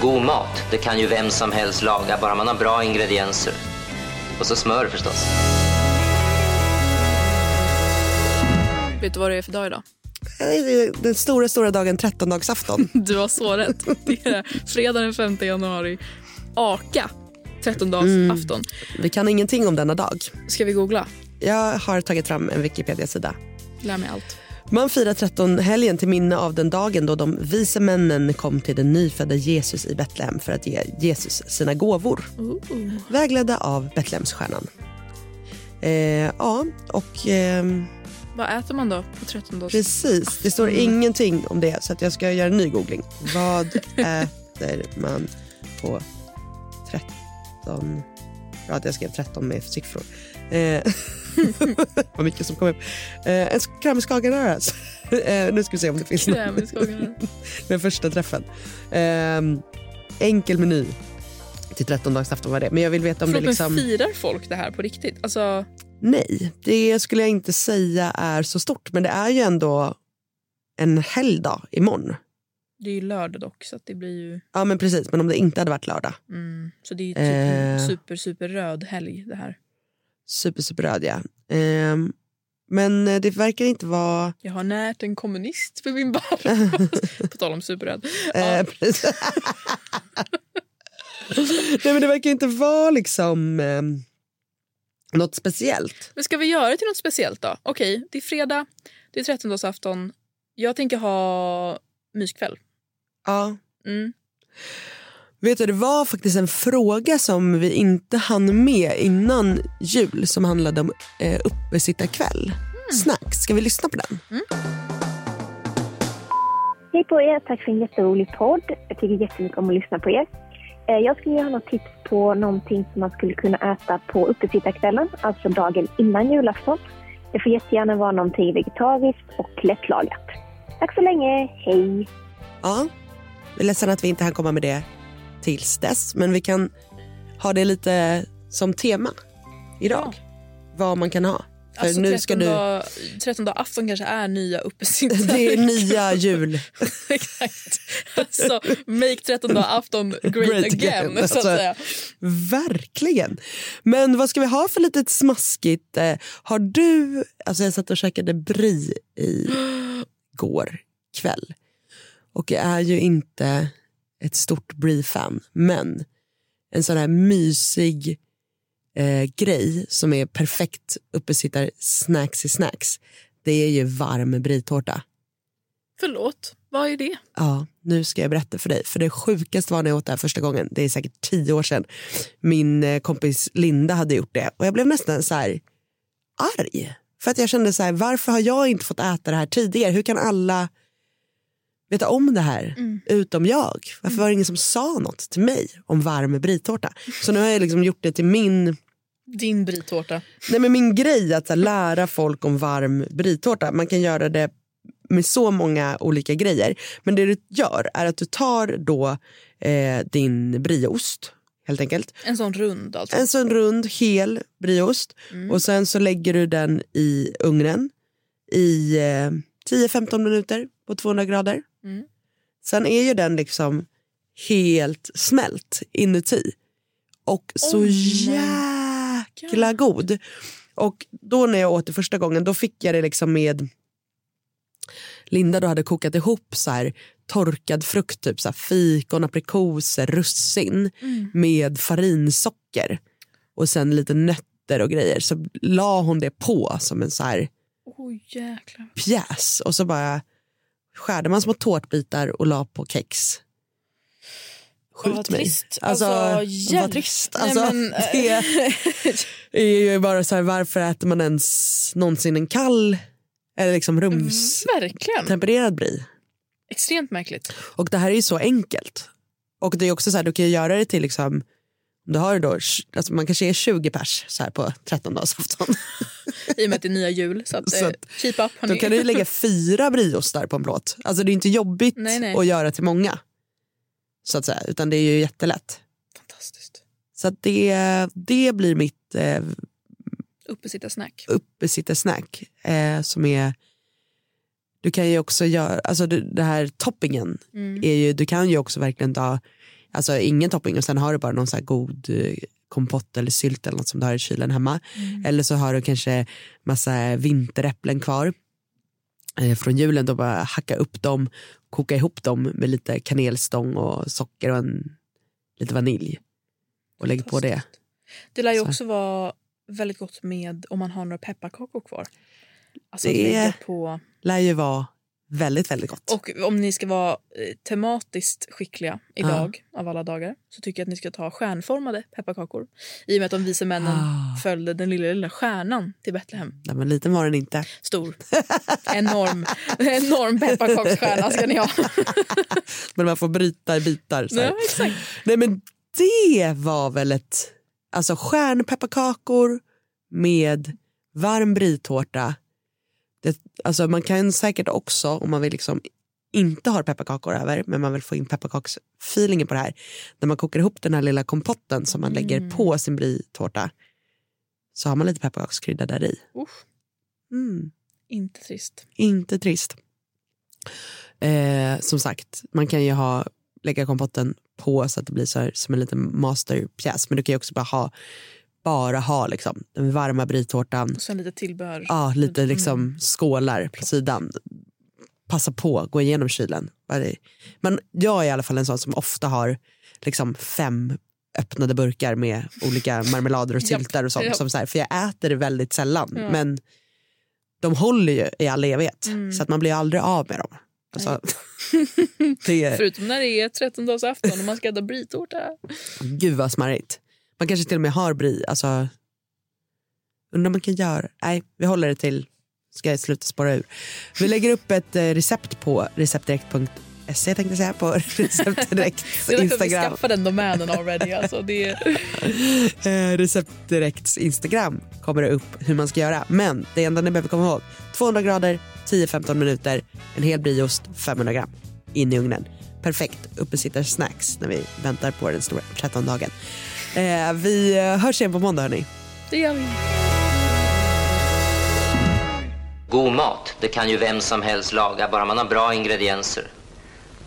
Och god mat, det kan ju vem som helst laga, bara man har bra ingredienser. Och så smör förstås. Vet du vad det är för dag idag? Den stora, stora dagen, trettondagsafton. Du har så rätt. Det är fredag den 5 januari. Aka, trettondagsafton. Vi kan ingenting om denna dag. Ska vi googla? Jag har tagit fram en Wikipedia-sida. Lär mig allt. Man firar trettonhelgen till minne av den dagen då de vise männen kom till den nyfödda Jesus i Betlehem för att ge Jesus sina gåvor. Ooh. Vägledda av Betlehemsstjärnan. Eh, ja, och eh, Vad äter man då på trettondags... precis. Det står ingenting om det så att jag ska göra en ny googling. Vad äter man på 13... Ja, att jag skrev 13 med siffror. Eh, vad mycket som kom upp. Eh, en krämskagenröra. eh, nu ska vi se om det finns skogen. den första träffen. Eh, enkel meny till 13-dagsafton var det. Men jag vill veta om det Förlåt, liksom... men firar folk det här på riktigt? Alltså, Nej, det skulle jag inte säga är så stort. Men det är ju ändå en helgdag imorgon. det är ju lördag dock, så det blir ju... Ja men precis, men om det inte hade varit lördag. Mm, så det är ju typ en Eh. super, super röd helg det här. Super, super röd ja. Ehm, men eh, det verkar inte vara... Jag har närt en kommunist för min barn. på tal om superröd. Eh. Nej men det verkar inte vara liksom eh, något speciellt. Men ska vi göra det till något speciellt då? Okej, det är fredag, det är trettondagsafton. Jag tänker ha myskväll. Ja. Mm. Vet du, det var faktiskt en fråga som vi inte hann med innan jul som handlade om eh, uppesittarkväll. Snacks, ska vi lyssna på den? Hej på er, tack för en jätterolig podd. Jag tycker jättemycket om att lyssna på er. Eh, Jag skulle ha något tips på någonting som man skulle kunna äta på uppesittarkvällen, alltså dagen innan julafton. Det får jättegärna vara någonting vegetariskt och lättlagat. Tack så länge, hej! Ja, jag är ledsen att vi inte hann komma med det tills dess, men vi kan ha det lite som tema idag. Vad man kan ha. För Alltså, nu ska du... trettondag- trettondag afton kanske är nya uppesittare. Det är nya jul. Exakt. Alltså, make trettondag afton great, again, så att Alltså, säga. Verkligen. Men vad ska vi ha för litet smaskigt? Eh, Har du... Alltså jag satt och käkade brie i går kväll. Och jag är ju inte ett stort brie-fan. Men en sån här mysig eh, grej som är perfekt uppesittar snacks i snacks. Det är ju varm brie-tårta. Förlåt, vad är det? Ja, nu ska jag berätta för dig. För det sjukaste var när jag åt det här första gången. Det är säkert tio år sedan. Min eh, kompis Linda hade gjort det. Och jag blev nästan så här arg. För att jag kände så här, varför har jag inte fått äta det här tidigare? Hur kan alla veta om det här utom jag? Varför var det ingen som sa något till mig om varm britårta? Så nu har jag liksom gjort det till min Din britårta. Nej, men min grej att här, lära folk om varm britårta. Man kan göra det med så många olika grejer. Men det du gör är att du tar då eh, din brieost helt enkelt. En sån rund alltså. En sån rund hel brieost och sen så lägger du den i ugnen i eh, 10-15 minuter på 200 grader. Mm. Sen är ju den liksom helt smält inuti. Och så Oh jäkla god. Och då när jag åt det första gången då fick jag det liksom med Linda då hade kokat ihop så här torkad frukt, typ så här fikon, aprikoser, russin med farinsocker och sen lite nötter och grejer. Så la hon det på som en så här jäklar. pjäs och så bara skärde man små tårtbitar och la på kex. Skjut Vad mig. trist. Alltså, Alltså, vad trist. Nej, Alltså, men, eh, det är ju bara så här, varför äter man ens någonsin en kall eller liksom rumstempererad Verkligen. brie? Extremt märkligt. Och det här är ju så enkelt. Och det är också så här, du kan ju göra det till liksom, Du har då, alltså man kanske är 20 pers så här på 13-dagsafton. I och med att det är nya jul. Så, att, Så eh, att- keep up Då kan du lägga fyra briostar på en plåt. Alltså det är inte jobbigt Nej, nej. att göra till många. Så att säga, utan det är ju jättelätt. Fantastiskt. Så att det, det blir mitt eh, Uppesittar-snack. uppesittersnack. Eh, som är, du kan ju också göra, alltså det, det här toppingen Mm. är ju, du kan ju också verkligen ta, alltså ingen topping och sen har du bara någon så god eh, kompott eller sylt eller något som du har i kylen hemma. Mm. Eller så har du kanske massa vinteräpplen kvar eh, från julen. Då bara hacka upp dem, koka ihop dem med lite kanelstång och socker och en, lite vanilj. Och lägg på det. Det lär ju Så. också vara väldigt gott med om man har några pepparkakor kvar. Alltså Det- på. Lär ju vara väldigt, väldigt gott. Och om ni ska vara eh, tematiskt skickliga idag av alla dagar så tycker jag att ni ska ta stjärnformade pepparkakor. I och med att de vise männen Ah. följde den lilla, lilla stjärnan till Betlehem. Nej, men liten var den inte. Stor. Enorm. Enorm pepparkaksstjärna ska ni ha. Men man får bryta i bitar. Så ja, exakt. Nej men det var väl ett, alltså stjärnpepparkakor med varm britårta. Det, alltså man kan säkert också om man vill liksom inte har pepparkakor över men man vill få in pepparkaksfeelingen på det här. När man kokar ihop den här lilla kompotten som man lägger på sin britårta så har man lite pepparkakskrydda där i. Mm. inte trist. Inte trist. Eh, som sagt, man kan ju ha, lägga kompotten på så att det blir så här, som en liten masterpjäs. Men du kan ju också bara ha, bara ha liksom, den varma britårtan. Och sen lite tillbehör. Ja, lite Mm. liksom skålar på sidan. Passa på, gå igenom kylen. Men jag är i alla fall en sån som ofta har liksom fem öppnade burkar med olika marmelader och syltar och sånt. japp. Som så här, för jag äter det väldigt sällan. Ja. Men de håller ju i all evighet. Mm. Så att man blir aldrig av med dem. Alltså, det är, Förutom när det är 13-dagsafton och man ska äta britårta. gud vad smarrigt. Man kanske till och med har brie. Alltså, undrar om man kan göra. Nej, vi håller det till. Ska jag sluta spåra ur. Vi lägger upp ett eh, recept på receptdirekt.se tänkte jag säga. På receptdirekt är att vi Instagram. skaffar den domänen already. Alltså det, Eh, Receptdirekts Instagram kommer det upp hur man ska göra. Men det enda ni behöver komma ihåg. 200 grader, 10-15 minuter, en hel brieost, 500 gram. In i ugnen. Perfekt uppesittar-snacks när vi väntar på den stora 13-dagen. Eh, vi eh, hörs igen på måndag hörni. det gör vi. God mat, det kan ju vem som helst laga, bara man har bra ingredienser.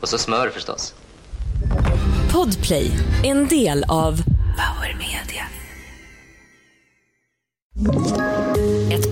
Och så smör förstås. Podplay, en del av Power Media.